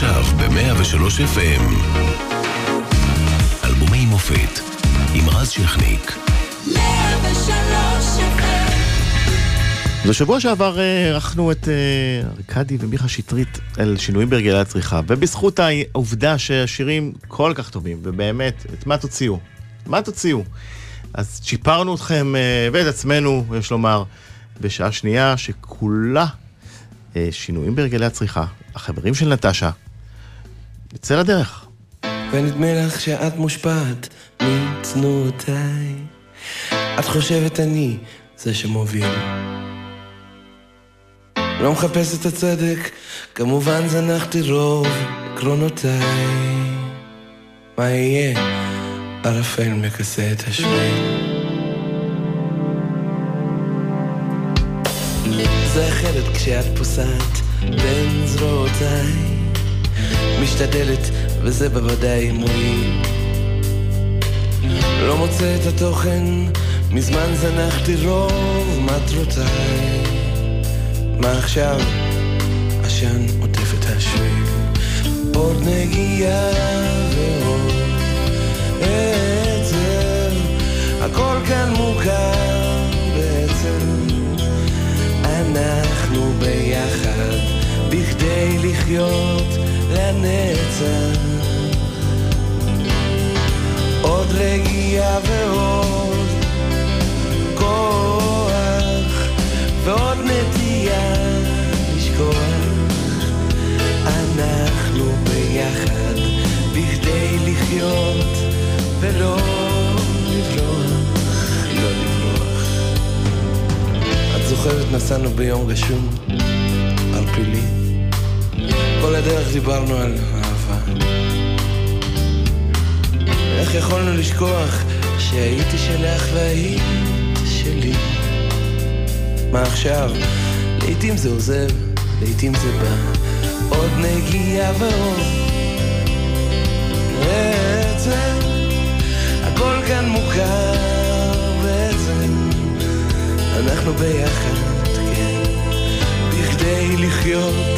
עכשיו ב-103 FM. אלבומי מופת עם רז שכניק. 103 בשבוע שעבר ערכנו את ארכדי ומיכה שטרית על שינויים בהרגלי הצריכה, ובזכות העובדה שהשירים כל כך טובים, ובאמת, את מה תוציאו? מה תוציאו? אז שיפרנו אתכם ואת עצמנו, יש לומר, בשעה שנייה שכולה שינויים בהרגלי הצריכה. החברים של נטשה, נצא לדרך. ונדמה לך שאת מושפעת מצנועותיי. את חושבת אני זה שמוביל. לא מחפש את הצדק, כמובן זנחתי רוב עקרונותיי. מה יהיה? ערפל מכסה את השביל. זה אחרת כשאת פוסעת בין זרועותיי. משתדלת, וזה בוודאי מועיל. לא מוצא את התוכן, מזמן זנחתי רוב מטרותיי. מה עכשיו? עשן עוטף את השביל. עוד נגיעה ועוד עצב, הכל כאן מוכר בעצם. אנחנו ביחד, בכדי לחיות לנצח. עוד רגיעה ועוד כוח, ועוד נטייה לשכוח. אנחנו ביחד, בכדי לחיות ולא לא זוכרת נסענו ביום גשום, ערפילי. כל הדרך דיברנו על אהבה. איך יכולנו לשכוח שהייתי שלך והיית שלי? מה עכשיו? לעתים זה עוזב, לעתים זה בא. עוד נגיעה ועוד בעצם הכל כאן מוכר בעצם אנחנו ביחד, כן, בכדי לחיות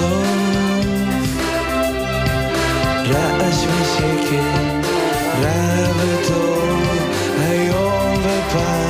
ללא סוף, רעש ושקט, רע וטוב, היום ופעם,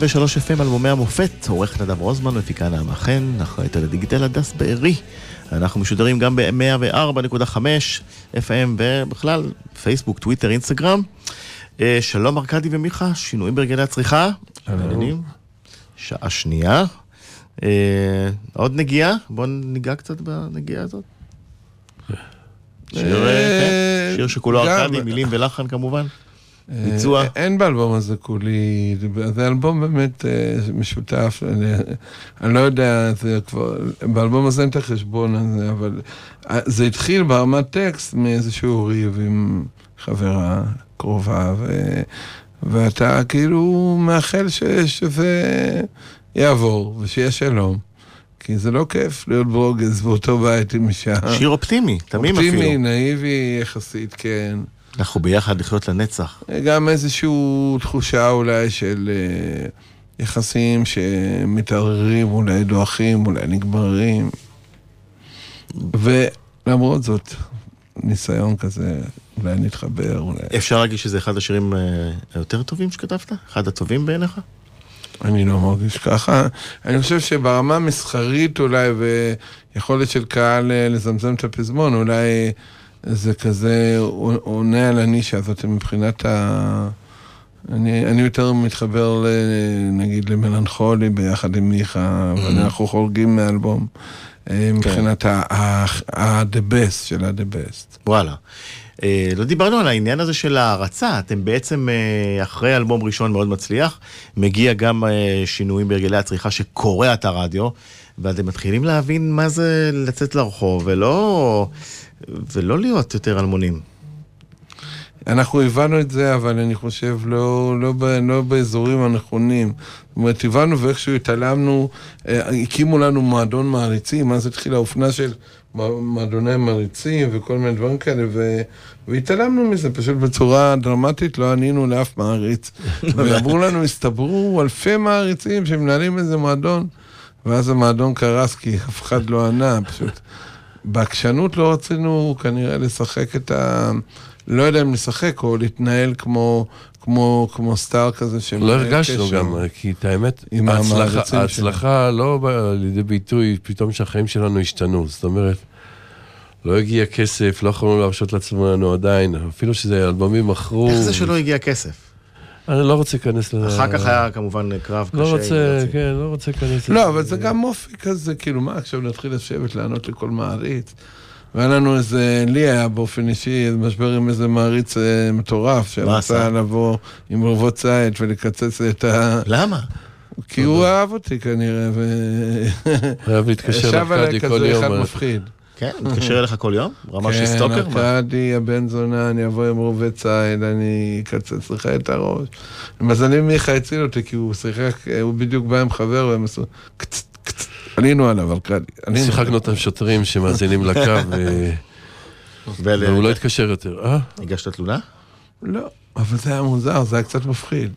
103 FM אלבומי המופת, עורך נדב רוזמן, מפיקה נעמה חן, אחראית על הדיגיטל הדס בארי. אנחנו משודרים גם ב-104.5 FM ובכלל, פייסבוק, טוויטר, אינסטגרם. אה, שלום ארכדי ומיכה, שינויים ברגלי הצריכה. שלום. שעה שנייה. אה, עוד נגיעה? בואו ניגע קצת בנגיעה הזאת. שיר, אה, כן, שיר שכולו ארכדי, מילים ולחן כמובן. ביצוע. אין באלבום הזה כולי, זה אלבום באמת משותף, אני, אני לא יודע, זה כבר, באלבום הזה אין את החשבון הזה, אבל זה התחיל ברמת טקסט מאיזשהו ריב עם חברה קרובה, ו, ואתה כאילו מאחל ש, שזה יעבור ושיהיה שלום. כי זה לא כיף להיות ברוגז באותו בית עם אישה. שיר אופטימי, תמים אפילו. אופטימי, נאיבי יחסית, כן. אנחנו ביחד לחיות לנצח. גם איזושהי תחושה אולי של אה, יחסים שמתערערים, אולי דועכים, אולי נגמרים. ולמרות זאת, ניסיון כזה, אולי נתחבר, אולי... אפשר להגיד שזה אחד השירים אה, היותר טובים שכתבת? אחד הטובים בעיניך? אני לא מרגיש ככה. אני חושב שברמה המסחרית אולי, ויכולת של קהל אה, לזמזם את הפזמון, אולי זה כזה עונה על הנישה הזאת מבחינת ה... אני, אני יותר מתחבר, ל, נגיד, למלנכולי ביחד עם מיכה, mm-hmm. אנחנו חורגים מאלבום. אה, כן. מבחינת ה-the best של ה-the best. וואלה. אה, לא דיברנו על העניין הזה של הערצה, אתם בעצם אה, אחרי אלבום ראשון מאוד מצליח, מגיע גם שינויים בהרגלי הצריכה שקורע את הרדיו, ואתם מתחילים להבין מה זה לצאת לרחוב, ולא, ולא להיות יותר אלמונים. אנחנו הבנו את זה, אבל אני חושב לא, לא, ב, לא באזורים הנכונים. זאת אומרת, הבנו ואיכשהו התעלמנו, אה, הקימו לנו מועדון מעריצים, אז התחילה האופנה של מועדוני מעריצים וכל מיני דברים כאלה, ו, והתעלמנו מזה פשוט בצורה דרמטית, לא ענינו לאף מעריץ. ואמרו לנו, הסתברו אלפי מעריצים שמנהלים איזה מועדון, ואז המועדון קרס כי אף אחד לא ענה, פשוט. בעקשנות לא רצינו כנראה לשחק את ה... לא יודע אם לשחק או להתנהל כמו, כמו, כמו סטאר כזה ש... לא הרגשנו גם, כי את האמת, ההצלחה, ההצלחה לא באה לידי ביטוי פתאום שהחיים שלנו השתנו, זאת אומרת, לא הגיע כסף, לא יכולנו להרשות לעצמנו עדיין, אפילו שזה אלבומים מכרו. איך זה שלא הגיע כסף? אני לא רוצה להיכנס לזה. אחר כך היה כמובן קרב לא קשה. לא רוצה, כן, לא רוצה להיכנס לזה. לא, אבל זה גם אופי כזה, כאילו, מה, עכשיו נתחיל לשבת לענות לכל מעריץ? והיה לנו איזה, לי היה באופן אישי, משבר עם איזה מעריץ אה, מטורף, שרצה לבוא עם רבות צייד ולקצץ את ה... למה? כי הוא אהב אותי כנראה, ו... אוהב להתקשר לארכדי כל יום. ישב עליי כזה אחד מפחיד. כן? מתקשר אליך כל יום? רמה של סטוקר? כן, ארכדי, הבן זונה, אני אבוא עם רובי ציד, אני אקצץ לך את הראש. למזלי מיכה הציל אותי, כי הוא שיחק, הוא בדיוק בא עם חבר, והם עשו קצת, קצת. עלינו עליו, ארכדי. שיחקנו אותם שוטרים שמאזינים לקו, והוא לא התקשר יותר. אה? הגשת תלונה? לא, אבל זה היה מוזר, זה היה קצת מפחיד.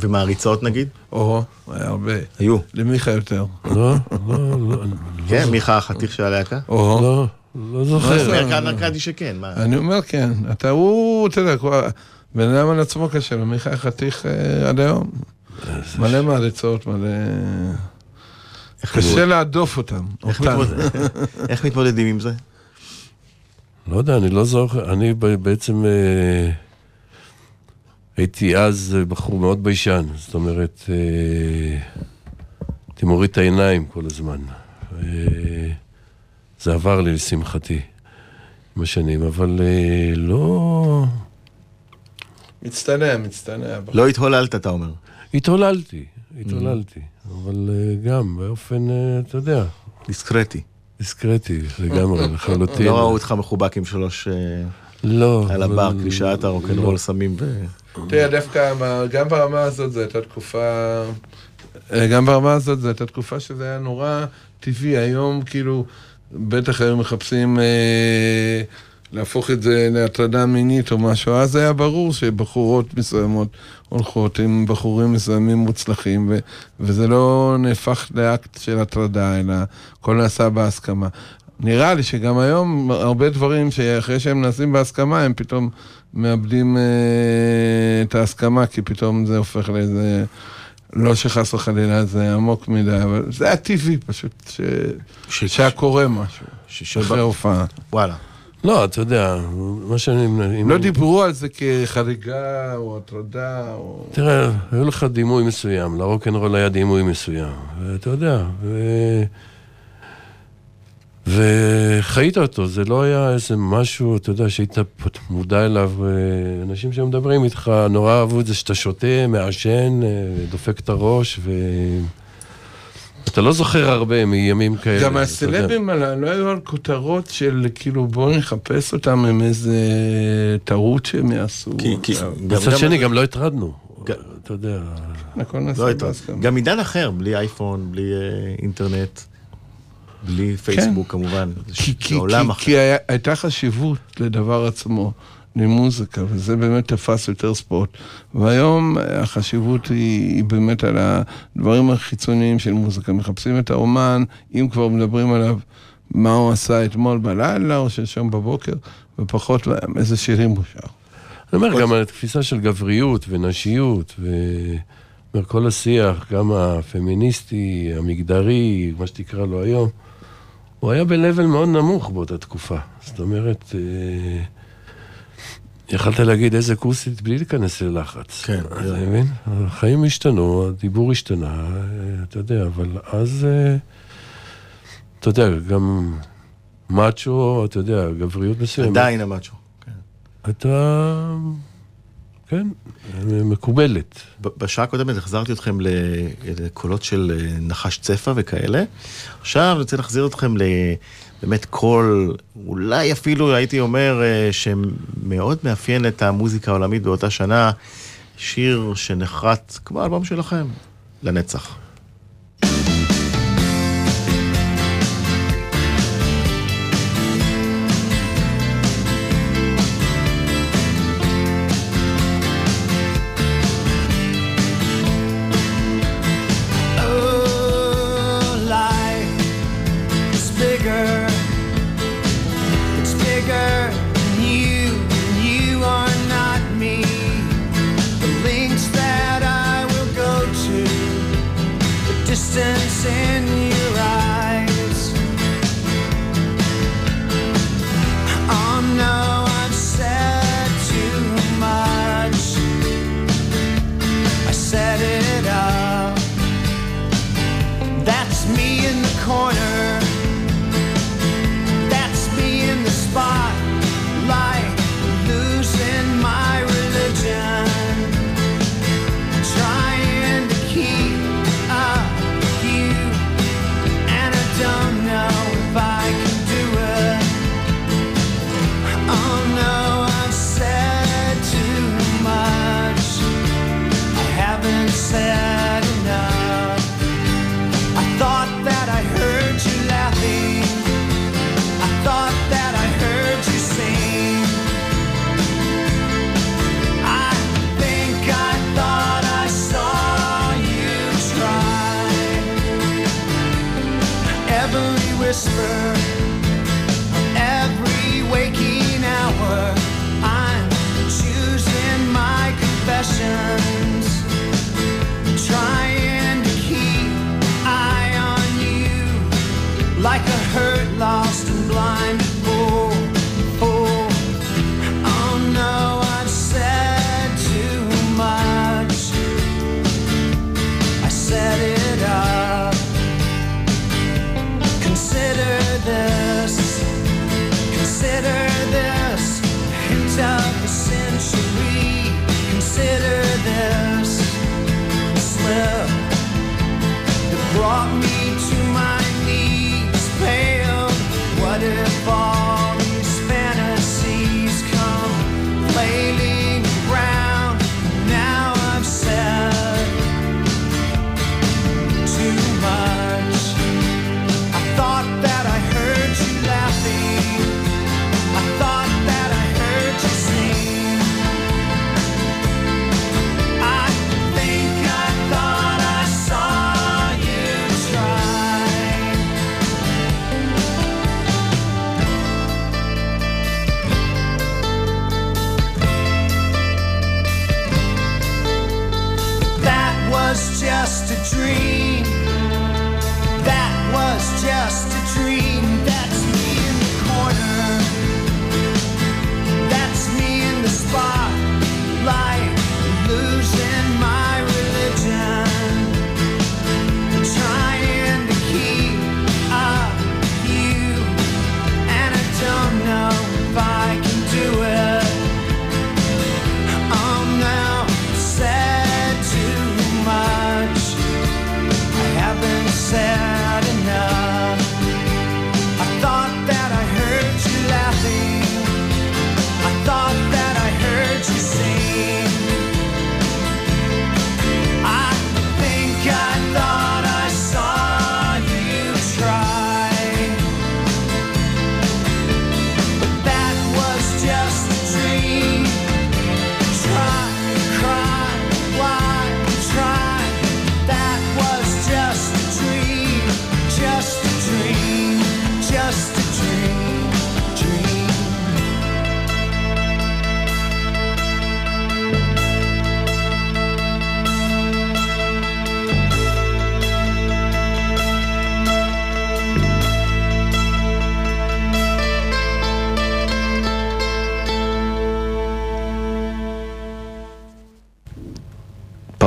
ומעריצות נגיד? או, היה הרבה. היו. למיכה יותר. לא, לא, לא. כן, מיכה החתיך של הלהקה? או. לא, לא זוכר. אומר כאן ארכדי שכן, מה? אני אומר כן. אתה, הוא, אתה יודע, בן אדם על עצמו קשה, ומיכה החתיך אה, עד היום. מלא מעריצות, מלא... קשה להדוף אותם. איך מתמודדים עם זה? לא יודע, אני לא זוכר, אני בעצם אה, הייתי אז בחור מאוד ביישן, זאת אומרת, אה, הייתי מוריד את העיניים כל הזמן. אה, זה עבר לי לשמחתי עם השנים, אבל לא... מצטנע, מצטנע. לא התהוללת, אתה אומר. התהוללתי, התהוללתי. אבל אה, גם באופן, אה, אתה יודע. דיסקרטי. דיסקרטי, לגמרי, לחלוטין. לא ראו אותך מחובק עם שלוש... אה, לא. על הבר, קלישאת הרוקנרול. סמים ו... תראה, דווקא גם ברמה הזאת זו הייתה תקופה... גם ברמה הזאת זו הייתה תקופה שזה היה נורא טבעי. היום, כאילו, בטח היו מחפשים... אה, להפוך את זה להטרדה מינית או משהו, אז היה ברור שבחורות מסוימות הולכות עם בחורים מסוימים מוצלחים, ו- וזה לא נהפך לאקט של הטרדה, אלא הכל נעשה בהסכמה. נראה לי שגם היום הרבה דברים שאחרי שהם נעשים בהסכמה, הם פתאום מאבדים אה, את ההסכמה, כי פתאום זה הופך לאיזה... לא שחס וחלילה זה עמוק מדי, אבל זה היה טבעי פשוט, ש... ש- שהיה קורה משהו, ש- אחרי הופעה. וואלה. לא, אתה יודע, מה שאני... אם- לא דיברו על זה כחריגה או הטרדה או... תראה, היו לך דימוי מסוים, לרוקנרול היה דימוי מסוים, ואתה יודע, ו... וחיית אותו, זה לא היה איזה משהו, אתה יודע, שהיית מודע אליו, אה, אנשים שמדברים איתך, נורא אהבו את זה שאתה שותה, מעשן, אה, דופק את הראש, ו... אתה לא זוכר הרבה מימים כאלה. גם. הסלבים הללו לא היו על כותרות של כאילו בואו נחפש אותם עם איזה טעות שהם יעשו. כי- כי- גם- מצד גם- שני, גם לא הטרדנו. אתה יודע, הכל לא. בהסכמה. גם עידן אחר, בלי אייפון, בלי אה, אינטרנט, בלי פייסבוק כמובן. זה כי, ש- כי, זה עולם כי, אחר. כי היה, הייתה חשיבות לדבר עצמו, למוזיקה, וזה באמת תפס יותר ספורט. והיום אה, החשיבות היא, היא באמת על הדברים החיצוניים של מוזיקה. מחפשים את האומן, אם כבר מדברים עליו, מה הוא עשה אתמול בלילה או שלשום בבוקר, ופחות איזה שירים הוא שר. אני אומר, גם על תפיסה של גבריות ונשיות, ואומר, כל השיח, גם הפמיניסטי, המגדרי, מה שתקרא לו היום, הוא היה ב-level מאוד נמוך באותה תקופה. זאת אומרת, אה, יכלת להגיד איזה כוסית בלי להיכנס ללחץ. כן, אתה. מבין? החיים השתנו, הדיבור השתנה, אה, אתה יודע, אבל אז, אה, אתה יודע, גם מאצ'ו, אתה יודע, גבריות מסוימת. עדיין המאצ'ו. כן. כן, מקובלת. בשעה הקודמת החזרתי אתכם לקולות של אה, נחש צפה וכאלה. עכשיו אני רוצה להחזיר אתכם לבאמת קול, אולי אפילו הייתי אומר, אה, שמאוד מאפיין את המוזיקה העולמית באותה שנה, שיר שנחרט כמו האלבום שלכם, לנצח.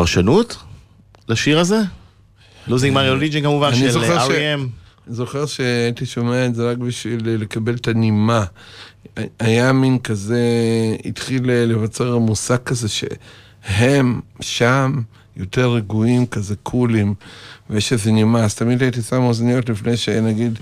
פרשנות לשיר הזה? לוזינג מריו ליג'ן כמובן, של R.E.M. אני זוכר שהייתי שומע את זה רק בשביל לקבל את הנימה. היה מין כזה, התחיל לבצר מושג כזה שהם שם יותר רגועים, כזה קולים, ויש איזה נימה. אז תמיד הייתי שם אוזניות לפני שנגיד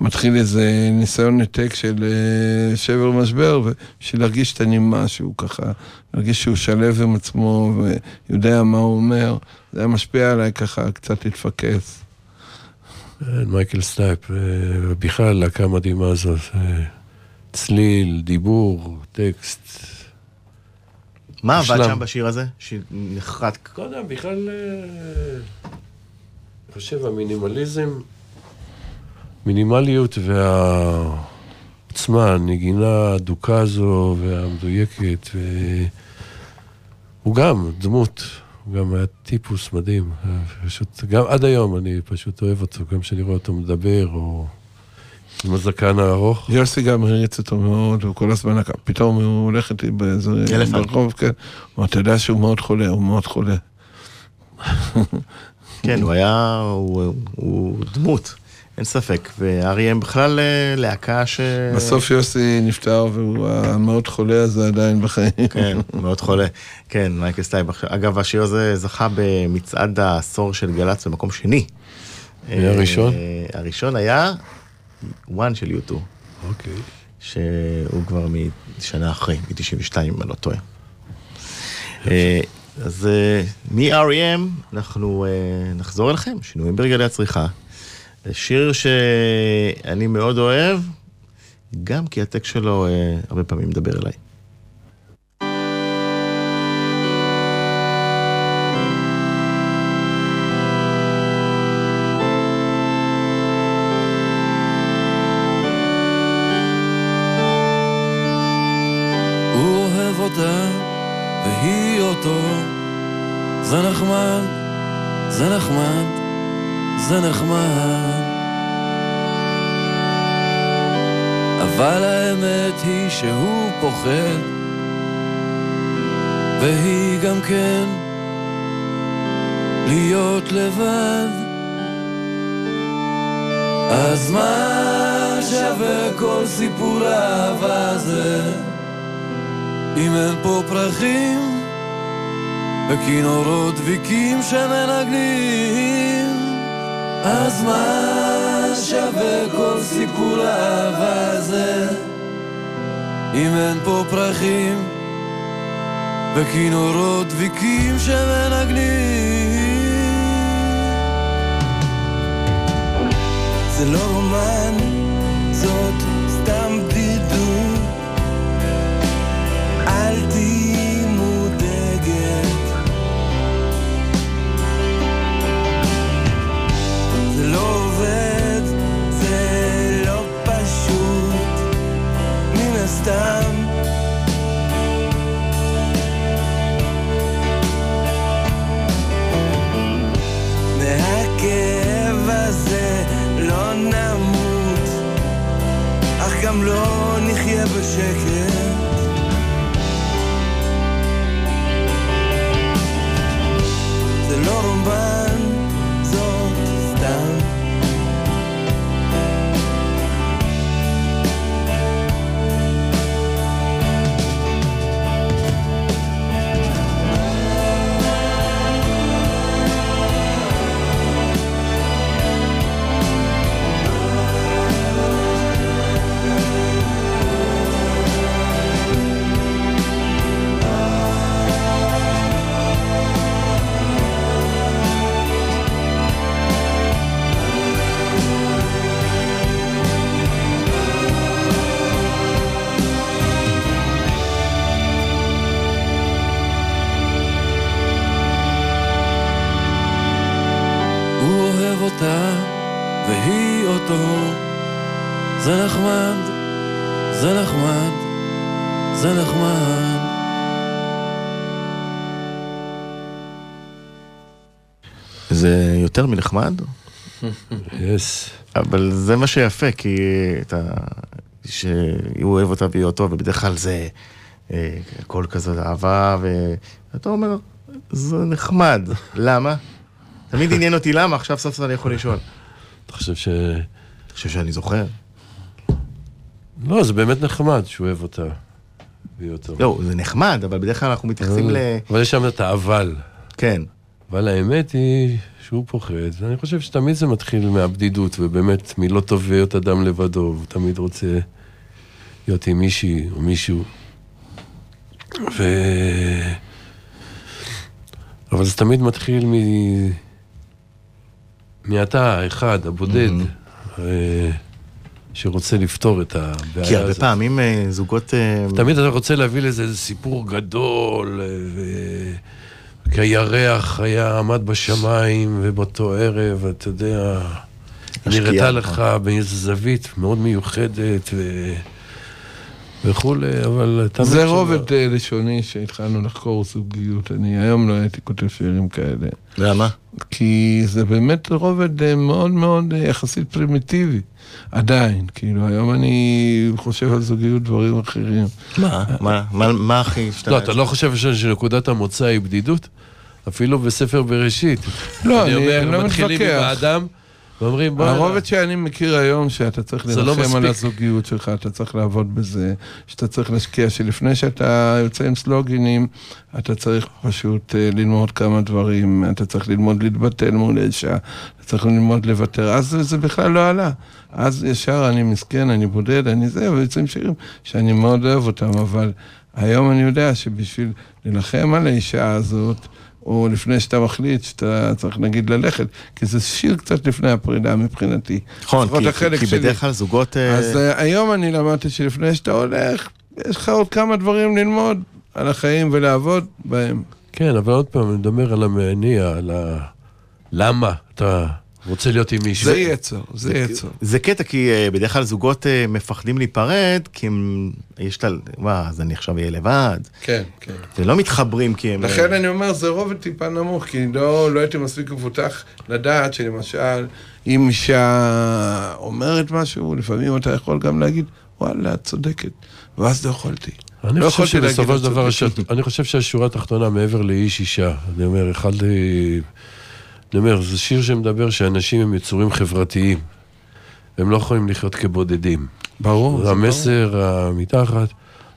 מתחיל איזה ניסיון נתק של אה, שבר משבר, בשביל להרגיש את הנימה שהוא ככה, להרגיש שהוא שלם עם עצמו ויודע מה הוא אומר. זה היה משפיע עליי ככה קצת להתפקס. כן, מייקל סטייפ, אה, ובכלל להקה מדהימה הזאת. אה, צליל, דיבור, טקסט. מה עבד. שם בשיר הזה? שנחרט. לא יודע, בכלל, אה, אני חושב, המינימליזם, מינימליות והעוצמה, הנגינה האדוקה הזו והמדויקת, והוא גם דמות, הוא גם היה טיפוס מדהים. אה, פשוט, גם עד היום אני פשוט אוהב אותו, גם כשאני רואה אותו מדבר, או עם הזקן הארוך. יוסי גם הריץ אותו מאוד, הוא כל הזמן, פתאום הוא הולך איתי באיזה. ברחוב, כן. הוא אתה יודע שהוא מאוד חולה, הוא מאוד חולה. כן, הוא היה, הוא, הוא דמות, אין ספק. ו-R.E.M. בכלל אה, להקה ש... בסוף יוסי נפטר והוא המאוד חולה הזה עדיין בחיים. כן, מאוד חולה. כן, מייקל סטייפ. אגב, השיר הזה זכה במצעד העשור של גל"צ במקום שני. היה אה, ראשון? הראשון היה One של U2, אוקיי. שהוא כבר משנה אחרי, מ-92, אם אני לא טועה. אה, אז אה, מ-R.E.M. אנחנו אה, נחזור אליכם, שינויים ברגלי הצריכה. שיר שאני מאוד אוהב, גם כי הטקסט שלו הרבה פעמים מדבר אליי. נחמד, זה נחמד, זה נחמד. אבל האמת היא שהוא פוחד והיא גם כן להיות לבד. אז מה שווה כל סיפור האהבה הזה אם אין פה פרחים וכינורות דביקים שמנגנים. אז מה שווה כל סיפור האהבה הזה? אם אין פה פרחים וכינורות דביקים שמנגנים. זה לא רומן, לא נחיה בשקט זה נחמד, זה נחמד זה יותר מנחמד, יס. אבל זה מה שיפה, כי אתה... שהוא אוהב אותה והיא אותו, ובדרך כלל זה אה, הכל כזה אהבה, ואתה אומר, זה נחמד. למה? תמיד עניין אותי למה, עכשיו סוף סוף אני יכול לשאול. אתה חושב ש... אני חושב שאני זוכר. לא, זה באמת נחמד שהוא אוהב אותה. לא, זה נחמד, אבל בדרך כלל אנחנו מתייחסים ל... אבל יש שם את האבל. כן. אבל האמת היא שהוא פוחד, ואני חושב שתמיד זה מתחיל מהבדידות, ובאמת מלא טוב להיות אדם לבדו, הוא תמיד רוצה להיות עם מישהי או מישהו. ו... אבל זה תמיד מתחיל מ... מאתה האחד, הבודד, אה, שרוצה לפתור את הבעיה כי הרבה הזאת. פעמים אה, זוגות... אה, תמיד אתה רוצה להביא לזה איזה סיפור גדול, אה, ו... כי הירח היה עמד בשמיים, ובאותו ערב, אתה יודע, נראתה לך. באיזו זווית מאוד מיוחדת, ו... וכולי, אבל תמיד... זה רובד אה, לשוני שהתחלנו לחקור זוגיות. אני היום לא הייתי כותב שירים כאלה. למה? כי זה באמת רובד אה, מאוד מאוד אה, יחסית פרימיטיבי. עדיין, כאילו, היום אני חושב על זוגיות דברים אחרים. מה? מה? מה- מה הכי השתנה? לא, אתה לא חושב ש- שנקודת המוצא היא בדידות? אפילו בספר בראשית. לא, אני אומר, לא מתחילים עם מתווכח. האדם, ואומרים, בוא... הרובד שאני מכיר היום, שאתה צריך לא להילחם על מספיק. הזוגיות שלך, אתה צריך לעבוד בזה, שאתה צריך להשקיע, שלפני שאתה יוצא עם סלוגינים, אתה צריך פשוט אה, ללמוד כמה דברים, אתה צריך ללמוד להתבטל מול אישה, אתה צריך ללמוד לוותר, אז זה, בכלל לא עלה. אז ישר אני מסכן, אני בודד, אני זה, ויוצאים שירים שאני מאוד אוהב אותם, אבל היום אני יודע שבשביל להילחם על האישה הזאת, או לפני שאתה מחליט שאתה צריך נגיד ללכת, כי זה שיר קצת לפני הפרידה מבחינתי. נכון, כי- כי שלי. בדרך כלל זוגות... אה, אז uh, היום אני למדתי שלפני שאתה הולך, יש לך עוד כמה דברים ללמוד על החיים ולעבוד בהם. כן, אבל עוד פעם, אני מדבר על המניע, על ה... למה אתה רוצה להיות עם מישהו. זה יצר, זה יצר. זה קטע, כי אה, בדרך כלל זוגות אה, מפחדים להיפרד, כי הם... יש את ה... מה, אז אני עכשיו אהיה לבד. כן, כן. ולא מתחברים כי הם... לכן אני אומר, זה רובד טיפה נמוך, כי לא, לא הייתי מספיק מפותח לדעת שלמשל, אם אישה אומרת משהו, לפעמים אתה יכול גם להגיד, וואלה, את צודקת. ואז לא יכולתי. אני לא חושב שבסופו של דבר, אני חושב שהשורה התחתונה מעבר לאיש אישה, אני אומר, אחד, אה, אני אומר, זה שיר שמדבר שאנשים הם יצורים חברתיים, הם לא יכולים לחיות כבודדים. ברור. זה המסר המתחת,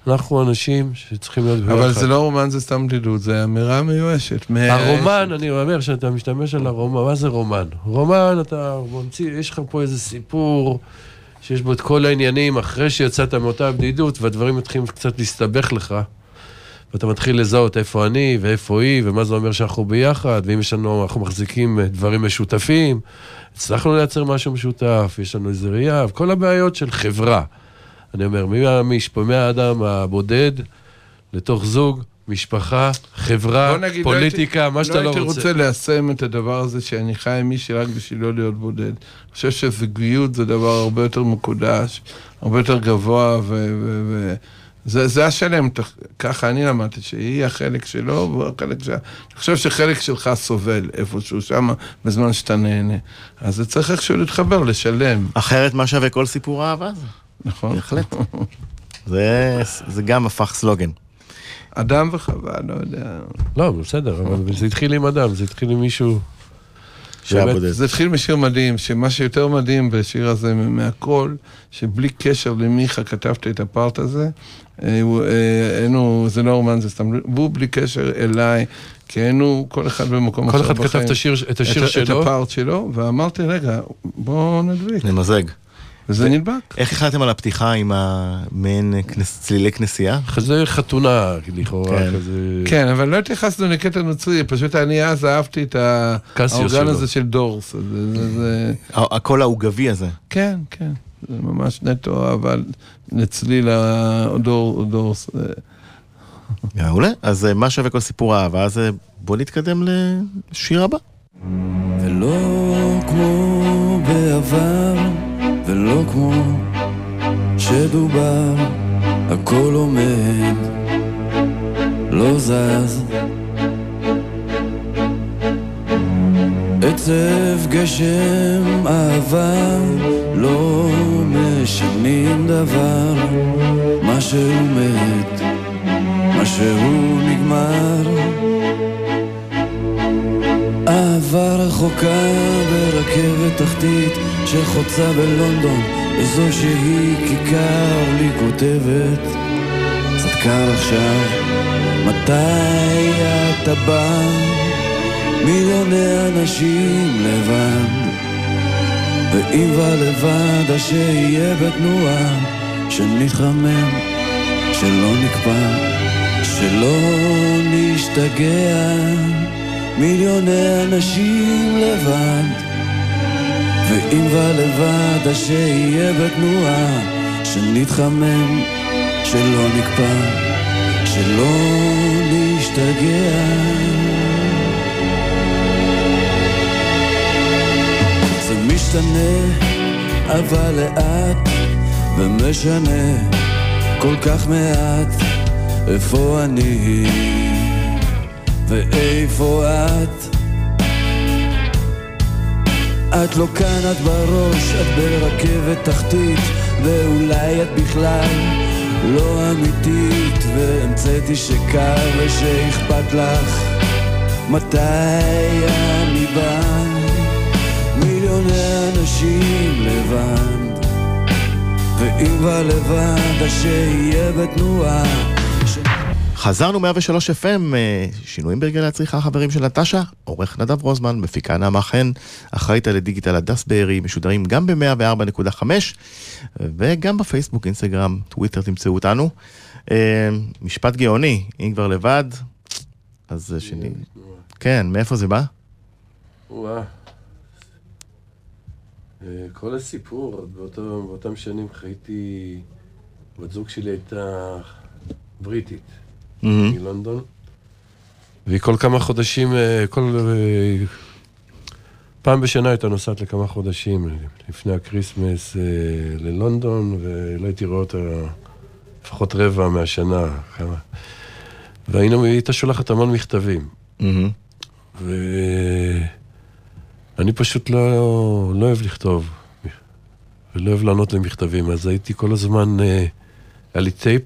אנחנו אנשים שצריכים להיות ברור. ביחד. אבל זה לא רומן, זה סתם בדידות, זה אמירה מיואשת. הרומן, אני אומר, שאתה משתמש על הרומן, מה זה רומן? רומן, אתה ממציא, יש לך פה איזה סיפור שיש בו את כל העניינים אחרי שיצאת מאותה הבדידות, והדברים מתחילים קצת להסתבך לך, ואתה מתחיל לזהות איפה אני ואיפה היא, ומה זה אומר שאנחנו ביחד, ואם יש לנו, אנחנו מחזיקים אה, דברים משותפים, הצלחנו לייצר משהו משותף, יש לנו איזה ראייה, וכל הבעיות של חברה. אני אומר, מהמשפ- מהאדם הבודד לתוך זוג, משפחה, חברה, נגיד, פוליטיקה, לא מה הייתי, שאתה לא לא רוצה. הייתי רוצה ליישם את הדבר הזה שאני חי עם מישהי רק בשביל לא להיות בודד. אני חושב שזוגיות זה דבר הרבה יותר מקודש, הרבה יותר גבוה, ו... ו, ו זה, זה השלם, ככה אני למדתי, שהיא החלק שלו, והוא החלק שלה. אני חושב שחלק שלך סובל איפשהו שם, בזמן שאתה נהנה. אז זה צריך איכשהו להתחבר, לשלם, אחרת מה שווה כל סיפור אהבה הזה? נכון? בהחלט. זה, זה גם הפך סלוגן. אדם וחווה, לא יודע. לא, בסדר, אבל זה התחיל עם אדם, זה התחיל עם מישהו... באמת. זה התחיל משיר מדהים, שמה שיותר מדהים בשיר הזה מהכל, שבלי קשר למיכה כתבת את הפארט הזה, היינו, זה לא רומן, זה סתם, והוא בלי קשר אליי, כי היינו כל אחד במקום כל אחר אחד כתב בחיים. את השיר, את השיר את, את שלו. הפארט שלו, ואמרתי, רגע, בוא נדביק. נמזג. וזה נדבק. איך החלטתם על הפתיחה עם המעין כנס- צלילי כנסייה? זה חתונה, לכאורה, כן. כזה... כן, אבל לא התייחסנו לקטע נוצרי, פשוט אני אז אהבתי את האורגן. הזה של דורס. זה, זה, זה, הקול העוגבי הזה. כן, כן, זה ממש נטו, אבל לצליל הדור, דורס. אה, מעולה. אז אה, מה שווה כל סיפור אהבה? אז אה, בוא נתקדם לשיר הבא. ולא כמו בעבר, ולא כמו שדובר, הכל עומד, לא זז. עצב, גשם, אהבה, לא משנים דבר, מה שהוא מת, מה שהוא נגמר. אהבה רחוקה ברכבת תחתית שחוצה בלונדון איזו שהיא כיכר לי כותבת קר עכשיו מתי אתה בא? מיליוני אנשים לבד. ואם בא לבד אז שיהיה בתנועה שנתחמם שלא נקפא שלא נשתגע. מיליוני אנשים לבד. ואם בא לבד אז שיהיה בתנועה שנתחמם שלא נקפא שלא נשתגע משתנה אבל לאט ומשנה כל כך מעט איפה אני ואיפה את. את לא כאן, את בראש, את ברכבת תחתית ואולי את בכלל לא אמיתית והמצאתי שקר ושאכפת לך מתי אני בא מיליוני אנשים לבד ואם כבר לבד אז שיהיה בתנועה חזרנו 103 FM, אה, שינויים ברגלי הצריכה החברים של נטשה, עורך נדב רוזמן, מפיקה נעמה חן, אחראית על הדיגיטל הדס בארי, משודרים גם ב-104.5 וגם בפייסבוק, אינסטגרם, טוויטר תמצאו אותנו. אה, משפט גאוני, אם כבר לבד, אז שני. כן, מאיפה זה בא? אה, כל הסיפור, באותו, באותם שנים חייתי, בת זוג שלי הייתה בריטית, מהמם. מלונדון, והיא כל כמה חודשים, אה, כל... אה, פעם בשנה הייתה נוסעת לכמה חודשים, לפני הקריסמס ללונדון, ולא הייתי רואה אותה לפחות רבע מהשנה, כמה. והיינו, היא הייתה שולחת המון מכתבים. מהמם. ואני פשוט לא, לא אוהב לכתוב, ולא אוהב לענות למכתבים, אז הייתי כל הזמן, אה, היה לי טייפ,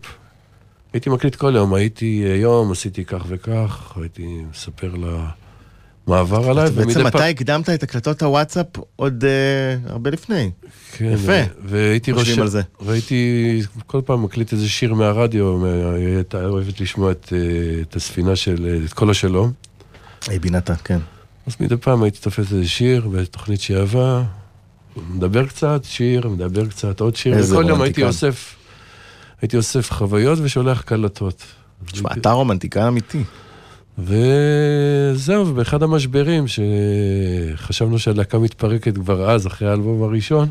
הייתי מקליט כל יום, הייתי אה, יום, עשיתי כך וכך, הייתי מספר לה מה עבר עליי, אז בעצם אתה הקדמת את הקלטות הוואטסאפ עוד אה, הרבה לפני. כן, יפה. והייתי רושם, על זה. והייתי כל פעם מקליט איזה שיר מהרדיו, היא הייתה אוהבת לשמוע את, אה, את הספינה של, אה, את כל השלום. היי בינתה, כן. אז מדי פעם הייתי תופס איזה שיר בתוכנית שהיא אהבה, מדבר קצת, שיר, מדבר קצת, עוד שיר, וכל יום הייתי. אוסף, הייתי אוסף חוויות ושולח קלטות. תשמע, אתה רומנטיקן אמיתי. וזהו, ובאחד המשברים שחשבנו שהלהקה מתפרקת כבר אז, אחרי האלבום הראשון.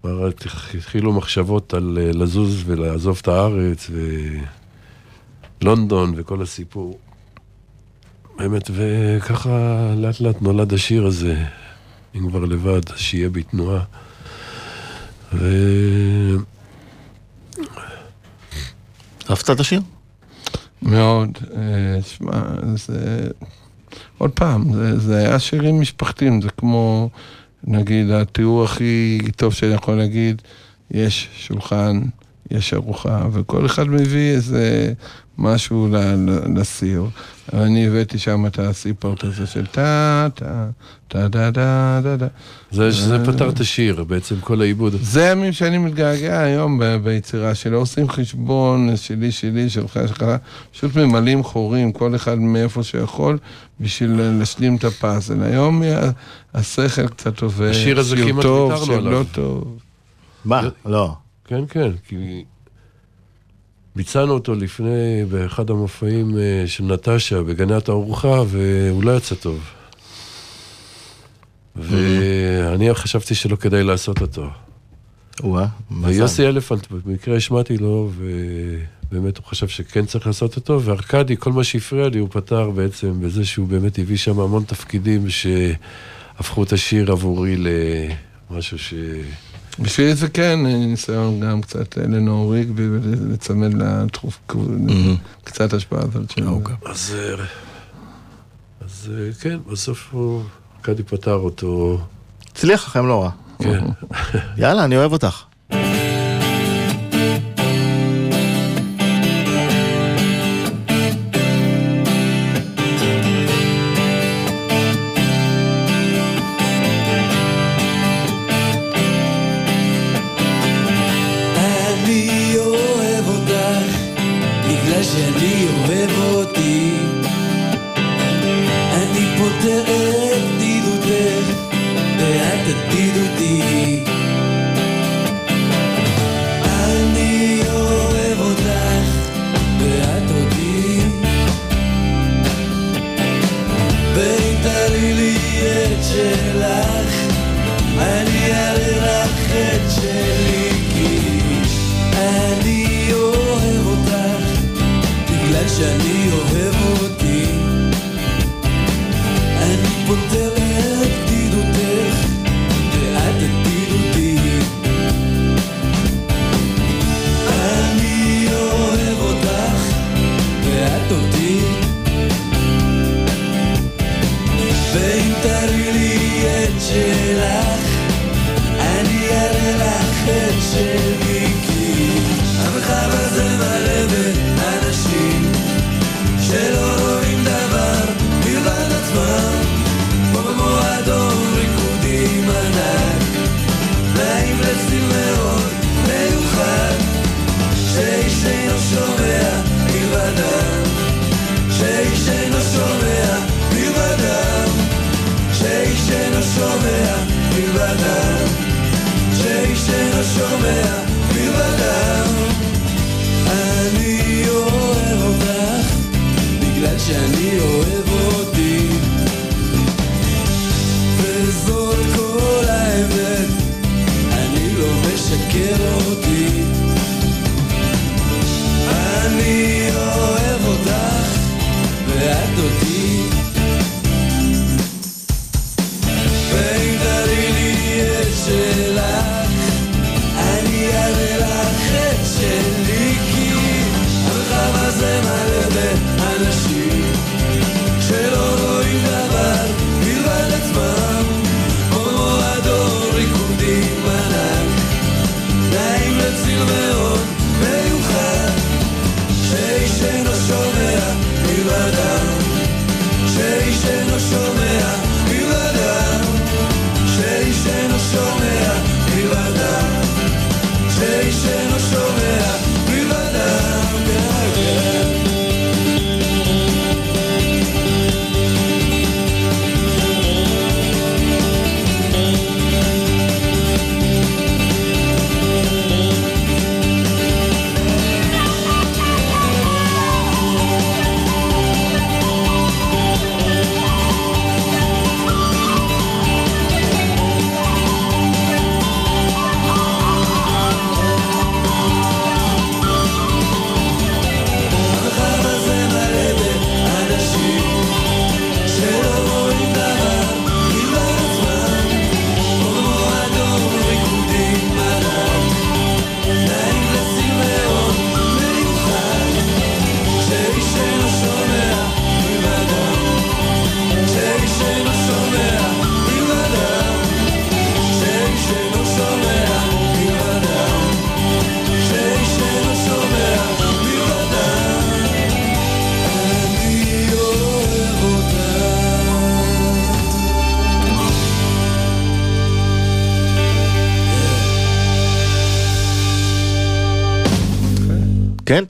כבר התחילו מחשבות על אה, לזוז ולעזוב את הארץ, ולונדון וכל הסיפור. באמת, וככה לאט לאט נולד השיר הזה, אם כבר לבד, שיהיה בי תנועה. ו... אהבת את השיר? מאוד. אה, שמע, זה... עוד פעם, זה, זה היה שירים משפחתיים, זה כמו, נגיד, התיאור הכי טוב שאני יכול להגיד, יש שולחן, יש ארוחה, וכל אחד מביא איזה משהו ל- ל- לסיר. אני הבאתי שם את הסיפורט הזה של טה, טה, טה, דה, דה, דה, דה. זה, זה פתר את השיר, בעצם כל העיבוד. זה הימים שאני מתגעגע היום ב- ביצירה, שלא עושים חשבון שלי, שלי, שלך, שלך, פשוט ממלאים חורים, כל אחד מאיפה שיכול, בשביל להשלים את הפאזל. היום השכל קצת עובד, השיר הזה שיר כמעט טוב, ויתרנו שיר עליו. לא טוב. מה? לא. כן, כן, כי ביצענו אותו לפני, באחד המופעים אה, של נטשה בגני התערוכה, והוא לא יצא טוב. ואני חשבתי שלא כדאי לעשות אותו. וואה, מזל. ויוסי אלפנט, במקרה השמעתי לו, ובאמת הוא חשב שכן צריך לעשות אותו, וארכדי, כל מה שהפריע לי, הוא פתר בעצם בזה שהוא באמת הביא שם המון תפקידים שהפכו את השיר עבורי למשהו ש... בשבילי זה כן ניסיון גם קצת לנור ריגבי ולצמד לתחוף, קצת השפעה הזאת שלו. אז, אה, אז אה, כן, בסוף הוא, ארכדי פתר אותו, הצליח לכם לא רע. כן. יאללה, אני אוהב אותך.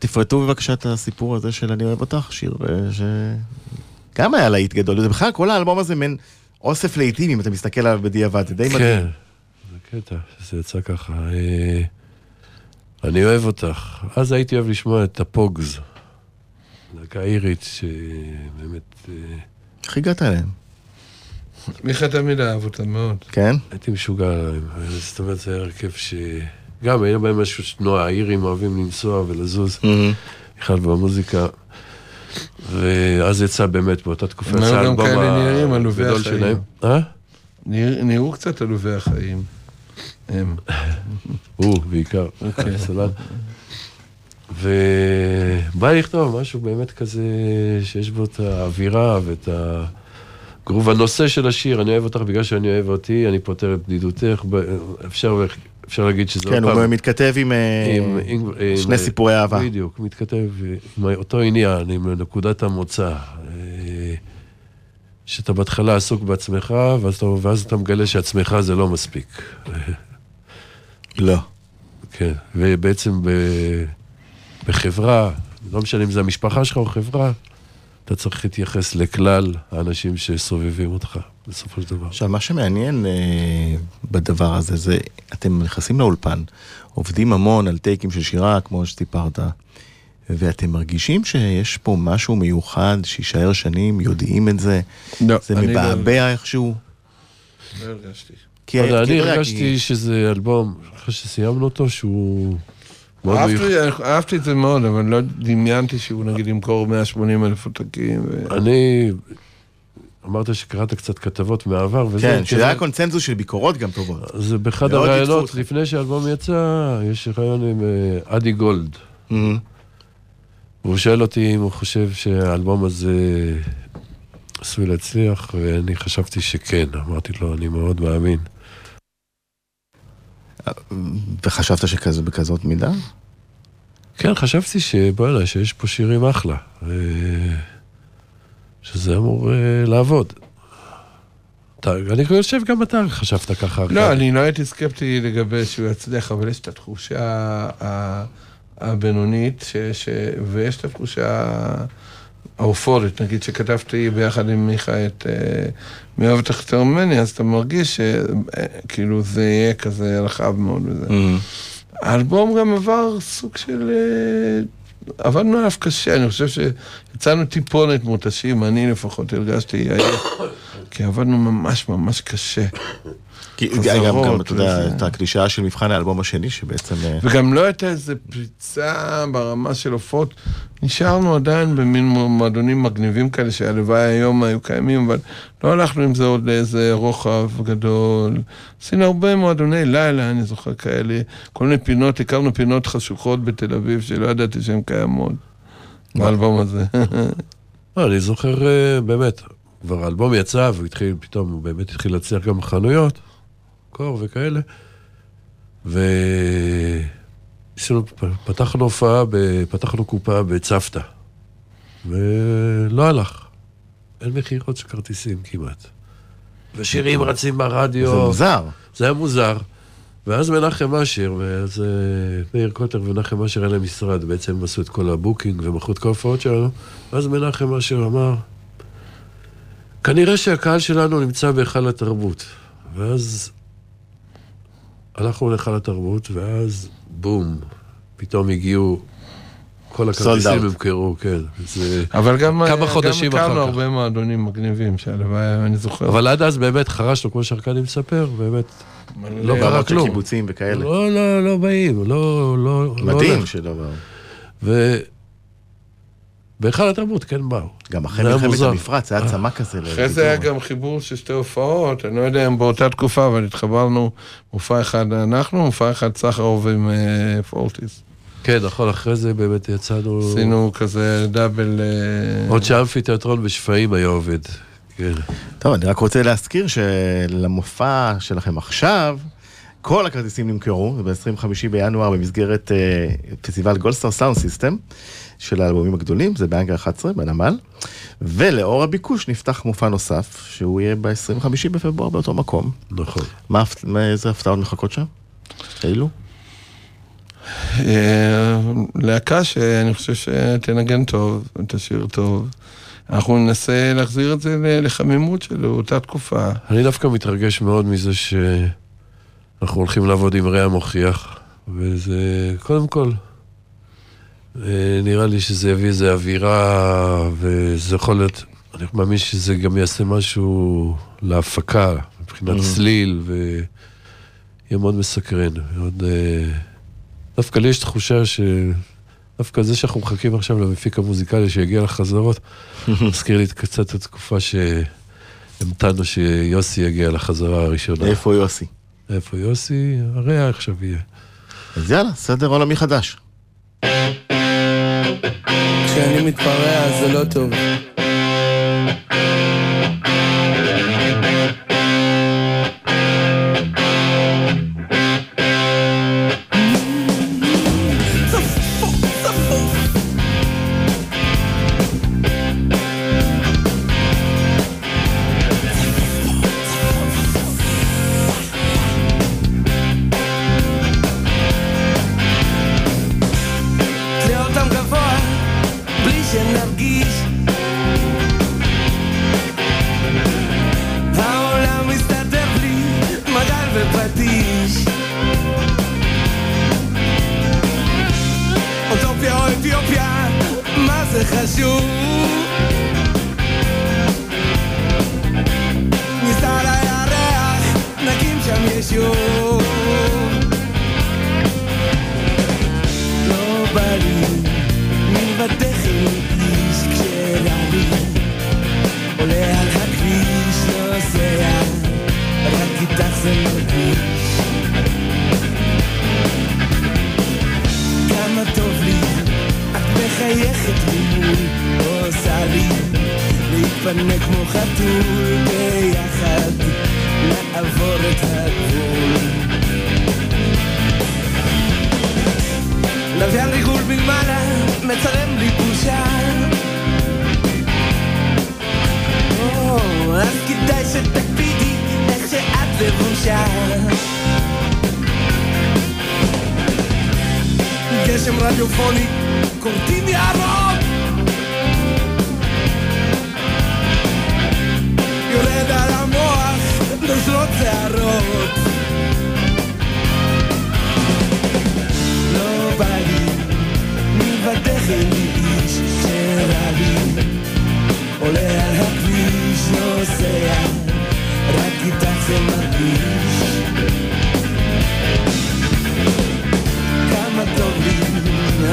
תפרטו בבקשה את הסיפור הזה של אני אוהב אותך, שיר אה, ש... גם היה להיט גדול, זה בכלל כל האלבום הזה מעין אוסף להיטים, אם אתה מסתכל עליו בדיעבד, זה די מדהים. כן, זה קטע, זה יצא ככה. אה, אני אוהב אותך. אז הייתי אוהב לשמוע את הפוגז, להקה אירית, שבאמת... אה, איך הגעת אליהם? מיכה תמיד אהב אותם מאוד. כן? הייתי משוגע עליהם. זאת אומרת, זה היה הרכב ש... גם היה בהם משהו שנוע, האירים אוהבים לנסוע ולזוז, בכלל במוזיקה. ואז יצא באמת באותה תקופה, הם היו יצא גם האלבום כאלה נראים, עלובי הגדול החיים. שלהם. אה? נרא- נראו קצת עלובי החיים. הם. הוא בעיקר, אוקיי. ובא לי לכתוב משהו באמת כזה שיש בו את האווירה ואת הגרוב. הנושא של השיר, אני אוהב אותך בגלל שאני אוהב אותי, אני פותר את בדידותך, אפשר, אפשר להגיד שזה כן, הוא. מתכתב עם אה, עם- עם- עם- שני סיפורי אהבה. בדיוק, מתכתב עם אותו עניין, עם נקודת המוצא. אה, שאתה בהתחלה עסוק בעצמך, ואז אתה, ואז אתה מגלה שעצמך זה לא מספיק. לא. כן, ובעצם ב, בחברה, לא משנה אם זה המשפחה שלך או חברה, אתה צריך להתייחס לכלל האנשים שסובבים אותך, בסופו של דבר. עכשיו, מה שמעניין אה, בדבר הזה, זה אתם נכנסים לאולפן, עובדים המון על טייקים של שירה, כמו שסיפרת, ואתם מרגישים שיש פה משהו מיוחד שיישאר שנים, יודעים את זה, לא, זה אני לא- מבעבע איכשהו. לא הרגשתי. כי לא אני הרגשתי כי- שזה אלבום, אחרי שסיימנו אותו, שהוא מאוד מיוחד. אהבתי- את זה מאוד, אבל לא דמיינתי שהוא נגיד ימכור 180 אלף עותקים. ו- אני, אמרת שקראת קצת כתבות מהעבר, וזה... כן, שזה היה קונצנזוס של ביקורות גם טובות. אז באחד הראיונות. לפני שהאלבום יצא, יש ראיון עם אה, אדי גולד. מהמם. והוא שואל אותי אם הוא חושב שהאלבום הזה עשוי להצליח, ואני חשבתי שכן. אמרתי לו, אני מאוד מאמין. וחשבת שכזה בכזאת מידה? כן, חשבתי שבוא'נה, שיש פה שירים אחלה. ו... שזה אמור אה, לעבוד. אתה, אני חושב גם אתה חשבת ככה. לא. אני לא הייתי סקפטי לגבי שהוא יצליח, אבל יש את התחושה הבינונית, ש- ש- ויש את התחושה האופורית, נגיד שכתבתי ביחד עם מיכה את אה, מי אוהב אותך יותר ממני, אז אתה מרגיש שכאילו זה יהיה כזה רחב מאוד וזה. האלבום גם עבר סוג של... אה, עבדנו עליו קשה, אני חושב שיצאנו טיפונת מותשים, אני לפחות הרגשתי עייף, כי עבדנו ממש ממש קשה. כי גם, גם, אתה יודע. את הקלישאה של מבחן האלבום השני, שבעצם... אה, וגם לא הייתה איזה פריצה ברמה של עופות. נשארנו עדיין במין מועדונים מגניבים כאלה, שהלוואי היום היו קיימים, אבל לא הלכנו עם זה עוד לאיזה רוחב גדול. עשינו הרבה מועדוני לילה, אני זוכר כאלה, כל מיני פינות, הכרנו פינות חשוכות בתל אביב, שלא ידעתי שהן קיימות. באלבום הזה. לא, אני זוכר, אה, באמת, כבר האלבום יצא, והוא התחיל, פתאום הוא באמת התחיל להצליח גם בחנויות, קור וכאלה. ו... ניסינו, פתחנו הופעה, ב- פתחנו קופה בצוותא, ולא הלך. אין מכירות של כרטיסים כמעט. ושירים רצים ברדיו. זה מוזר. זה היה מוזר. ואז מנחם אשר, ואז אה, מאיר קוטר ומנחם אשר היה להם משרד, בעצם הם עשו את כל ה booking ומכרו את כל ההופעות שלנו. ואז מנחם אשר אמר, כנראה שהקהל שלנו נמצא בהיכל התרבות. ואז הלכנו להיכל התרבות, ואז בום, פתאום הגיעו, כל הכרטיסים. נמכרו, כן. זה... אבל גם כמה גם חודשים אחר הכרנו כך. הרבה מועדונים מגניבים, שהלוואי, אני זוכר. אבל עד אז באמת חרשנו, כמו שארכדי מספר, באמת, לא קרה כלום. קיבוצים וכאלה. לא, לא, לא באים, לא, לא, לא מדהים הולך. שלא באו. בהיכל התרבות כן באו. גם אחרי מלחמת. המפרץ, היה צמא כזה. אחרי זה היה גם חיבור של שתי הופעות, אני לא יודע אם באותה תקופה, אבל התחברנו, מופע אחד אנחנו, מופע אחד סחרוב עם אה, פורטיס. כן, נכון, אחרי זה באמת יצאנו... עשינו כזה double... אה, עוד שאמפי תיאטרון בשפיים היה עובד. כן. טוב, אני רק רוצה להזכיר שלמופע שלכם עכשיו, כל הכרטיסים נמכרו, ב-25 בינואר במסגרת אה, פסטיבל גולדסטאר סאונד סיסטם של האלבומים הגדולים, זה בהאנגר 11 בנמל, ולאור הביקוש נפתח מופע נוסף, שהוא יהיה ב-25 בפברואר באותו מקום. נכון. מה, מה- איזה הפתעות מחכות שם? אילו? אה, להקה שאני חושב שתנגן טוב, תשיר טוב. אנחנו ננסה להחזיר את זה לחמימות של אותה תקופה. אני דווקא מתרגש מאוד מזה שאנחנו הולכים לעבוד עם רע מוכיח, וזה, קודם כל, אה, נראה לי שזה יביא איזו אווירה, וזה יכול להיות, אני מאמין שזה גם יעשה משהו להפקה, מבחינת צליל, ויהיה מאוד מסקרן. מאוד, אה, דווקא לי יש תחושה ש... דווקא זה שאנחנו מחכים עכשיו למפיק המוזיקלי שיגיע לחזרות, מזכיר לי קצת את התקופה שהמתנו שיוסי יגיע לחזרה הראשונה. איפה יוסי? איפה יוסי? הרי עכשיו יהיה. אז יאללה, סדר עולמי חדש. כשאני מתפרע זה לא טוב. Can rigur bil mala, me sarem. Oh, anch'e dai se te pigi, te se atve un shàra. In gesim radiofonico, continiarò. You let.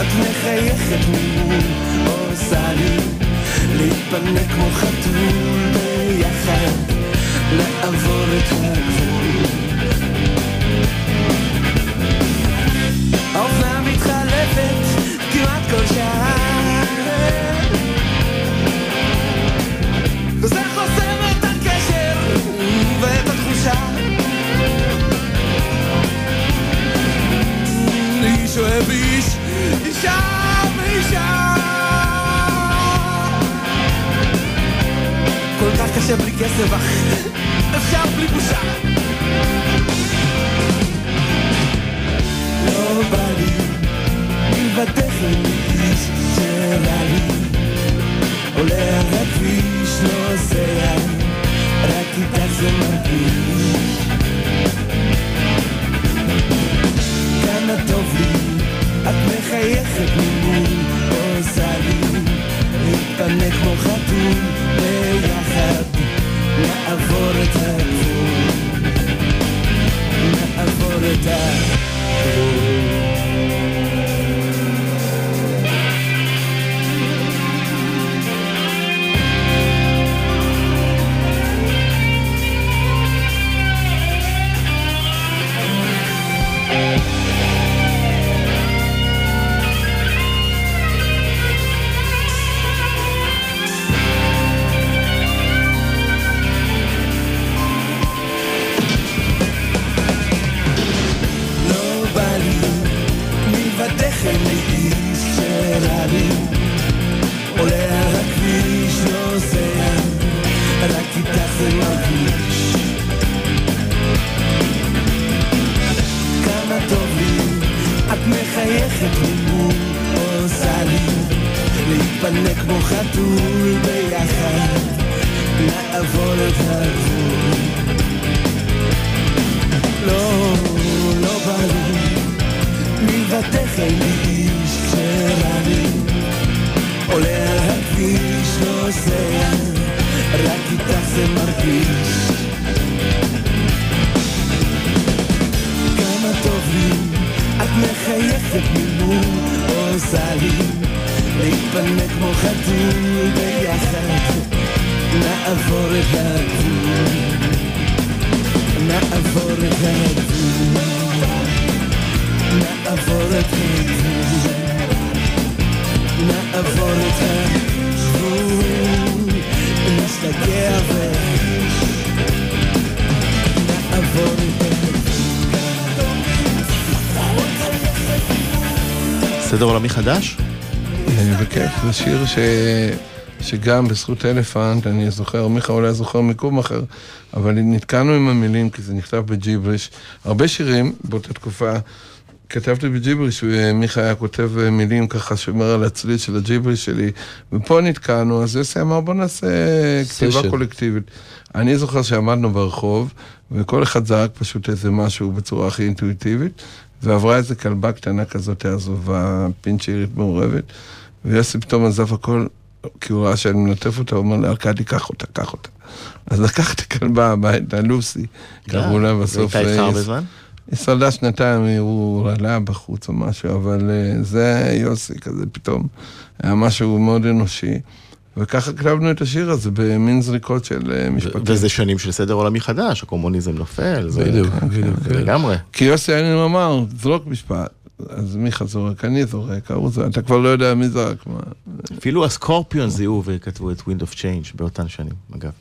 את מחייכת ממול עושה לי להתפנק כמו חתול ביחד לעבור את הגבול. האופנה מתחלפת כמעט כל שעה. וזה חוסם את הקשר ואת התחושה. איש אוהב אישה ואישה כל כך קשה בלי כסף, אך אפשר בלי בושה. לא בא לי מלבדך אין לי איש שרע לי עולה על הכביש, נוסע רק איתך זה מרגיש ביחד, נעבור את הגבול נעבור את הגבול, נעבור את הגבול, נעבור את הגבול, נסתגע ו... נעבור את סדר עולמי חדש? אה, בכיף, זה שיר ש... שגם בזכות אלפנט, אני זוכר, מיכה אולי זוכר מיקום אחר, אבל נתקענו עם המילים, כי זה נכתב בג'יבריש. הרבה שירים באותה תקופה, כתבתי בג'יבריש, ומיכה היה כותב מילים ככה, שומר על הצליל של הג'יבריש שלי, ופה נתקענו, אז יוסי אמר, בוא נעשה כתיבה סשן. קולקטיבית. אני זוכר שעמדנו ברחוב, וכל אחד זרק פשוט איזה משהו בצורה הכי אינטואיטיבית, ועברה איזה כלבה קטנה כזאת עזובה, פינצ'ירית מעורבת, ויוסי פתאום עזב הכל, כי הוא ראה שאני מלטף אותה, הוא אומר לארכדי, קח אותה, קח אותה. אז לקחתי כלבה הביתה, לוסי, קראו לה בסוף. והייתה איתך אה, הרבה זמן? היא שרדה שנתיים, הוא רעלה בחוץ או משהו, אבל אה, זה יוסי כזה פתאום, היה משהו מאוד אנושי. וככה כתבנו את השיר הזה במין זריקות של אה, משפטים. וזה שנים של סדר עולמי חדש, הקומוניזם נופל. בדיוק, בדיוק. לגמרי. כי יוסי היה אמר, זרוק משפט. אז מיכה זורק, אני זורק, ההוא זורק, אתה כבר לא יודע מי זרק מה. אפילו הסקורפיון זיהו וכתבו את Wind of Change באותן שנים, אגב.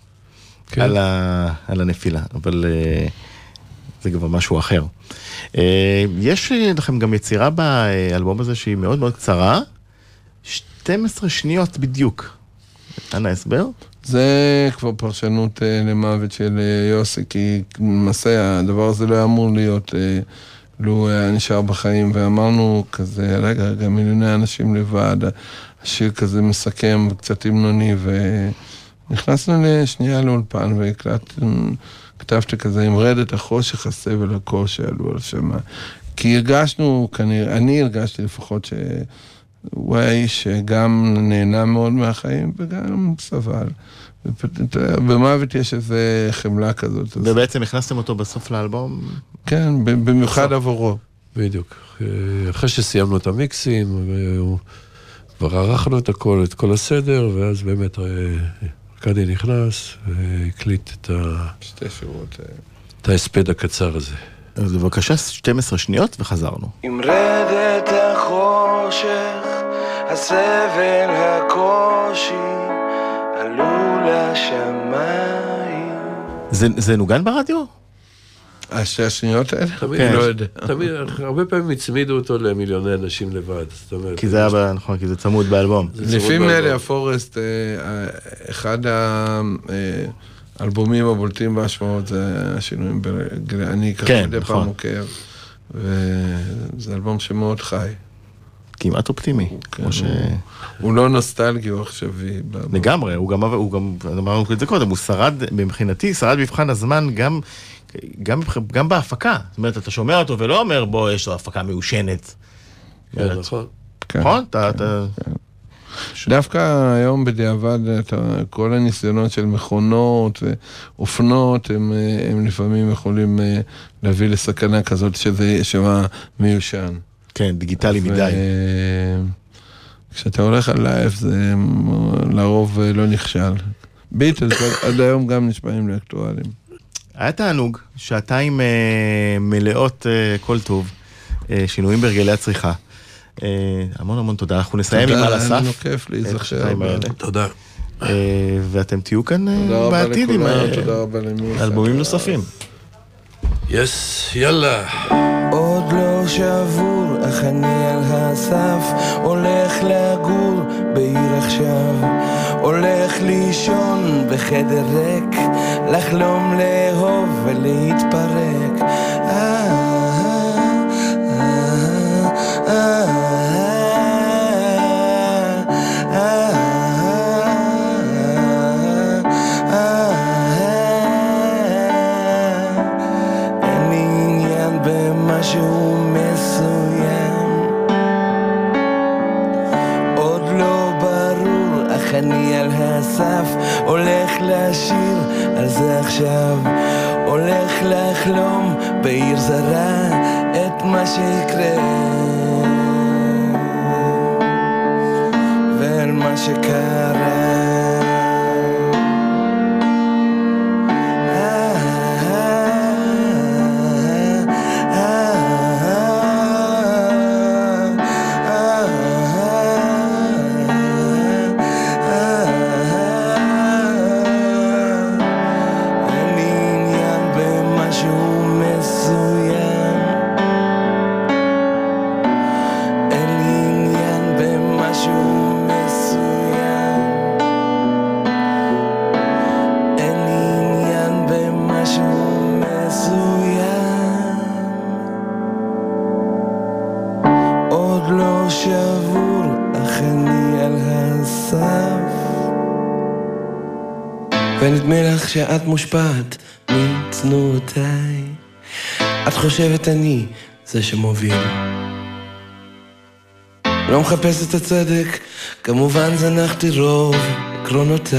כן. על, ה... על הנפילה, אבל uh, זה כבר משהו אחר. Uh, יש אה, לכם גם יצירה באלבום הזה שהיא מאוד מאוד קצרה, 12 שניות בדיוק. אנא הסבר? זה כבר פרשנות אה, למוות של אה, יוסי, כי למעשה הדבר הזה לא היה אמור להיות אה, לו היה נשאר בחיים, ואמרנו כזה, רגע, רגע, מיליוני אנשים לבד, השיר כזה מסכם, קצת המנוני, ו... נכנסנו לשנייה לאולפן וכתבתי כזה, עם רדת החושך, הסבל, הקושי, עלו על שמה. כי הרגשנו, כנראה, אני הרגשתי לפחות שהוא היה איש שגם נהנה מאוד מהחיים וגם סבל. במוות יש איזה חמלה כזאת. ובעצם הכנסתם אותו בסוף לאלבום? כן, במיוחד עבורו. בדיוק. אה, אחרי שסיימנו את המיקסים, כבר ערכנו את הכל, את כל הסדר, ואז באמת אה, ארכדי נכנס והקליט את ה- שתי שורות. אה, את ההספד הקצר הזה. אז בבקשה, 12 שניות וחזרנו. עם רדת החושך, הסבל, הקושי, עלו לשמיים. זה, זה נוגן ברדיו? השניות האלה? תמיד, כן. לא יודע. תמיד, הרבה פעמים הצמידו אותו למיליוני אנשים לבד. זאת אומרת, כי זה היה, ב- נכון, כי זה צמוד באלבום. לפי. מנלי הפורסט, אה, אה, אחד האלבומים הבולטים בהשמעות זה השינויים בגל... אני ככה מדי נכון. פעם עוקב, וזה אלבום שמאוד חי. כמעט אופטימי. כן, כמו ש... הוא- הוא לא נוסטלגי, הוא עכשווי. לגמרי, הוא גם, הוא גם, אמרנו את זה קודם, הוא שרד, מבחינתי, שרד מבחן הזמן גם, גם, גם בהפקה. זאת אומרת, אתה שומע אותו ולא אומר, בוא, יש לו הפקה מיושנת. כן, נכון. כן. נכון? אתה, אתה... דווקא היום בדיעבד, אתה, כל הניסיונות של מכונות ואופנות, הם, הם לפעמים יכולים אה, להביא לסכנה כזאת שזה שמה מיושן. כן, דיגיטלי ו- מדי. כשאתה הולך על live זה לרוב אה, לא נכשל. ביטלס עד- היום גם נשמעים אקטואלים. היה תענוג, שעתיים אה, מלאות אה, כל טוב, אה, שינויים בהרגלי הצריכה. אה, המון המון תודה, אנחנו נסיים עם על תודה, היה לנו כיף. כיף להיזכר. תודה. אה, ואתם תהיו כאן אה, תודה רבה בעתיד עם אה, תודה. אלבומים נוספים. יס, יאללה. עוד לא שבור, אך אני על הסף הולך לגור בעיר עכשיו הולך לישון בחדר ריק לחלום לאהוב ולהתפרק אה, אה, אה, אה, אך אני על הסף הולך לשיר על זה עכשיו. הולך לחלום בעיר זרה את מה שיקרה. ועל מה שקרה שאת מושפעת מתנועותיי את חושבת אני זה שמוביל. לא מחפש את הצדק, כמובן זנחתי רוב עקרונותיי.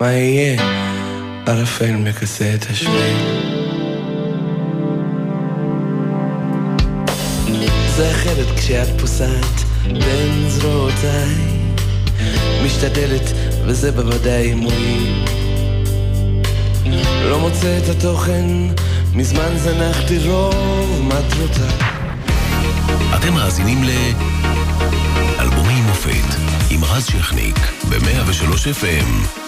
מה יהיה? ערפל מכסה את השביל. זה אחרת כשאת פוסעת בין זרועותיי. משתדלת וזה בוודאי מועיל לא מוצא את התוכן מזמן זנחתי רוב מטרותיי אתם מאזינים ל... אלבומי מופת עם רז שכניק ב-103 FM. 103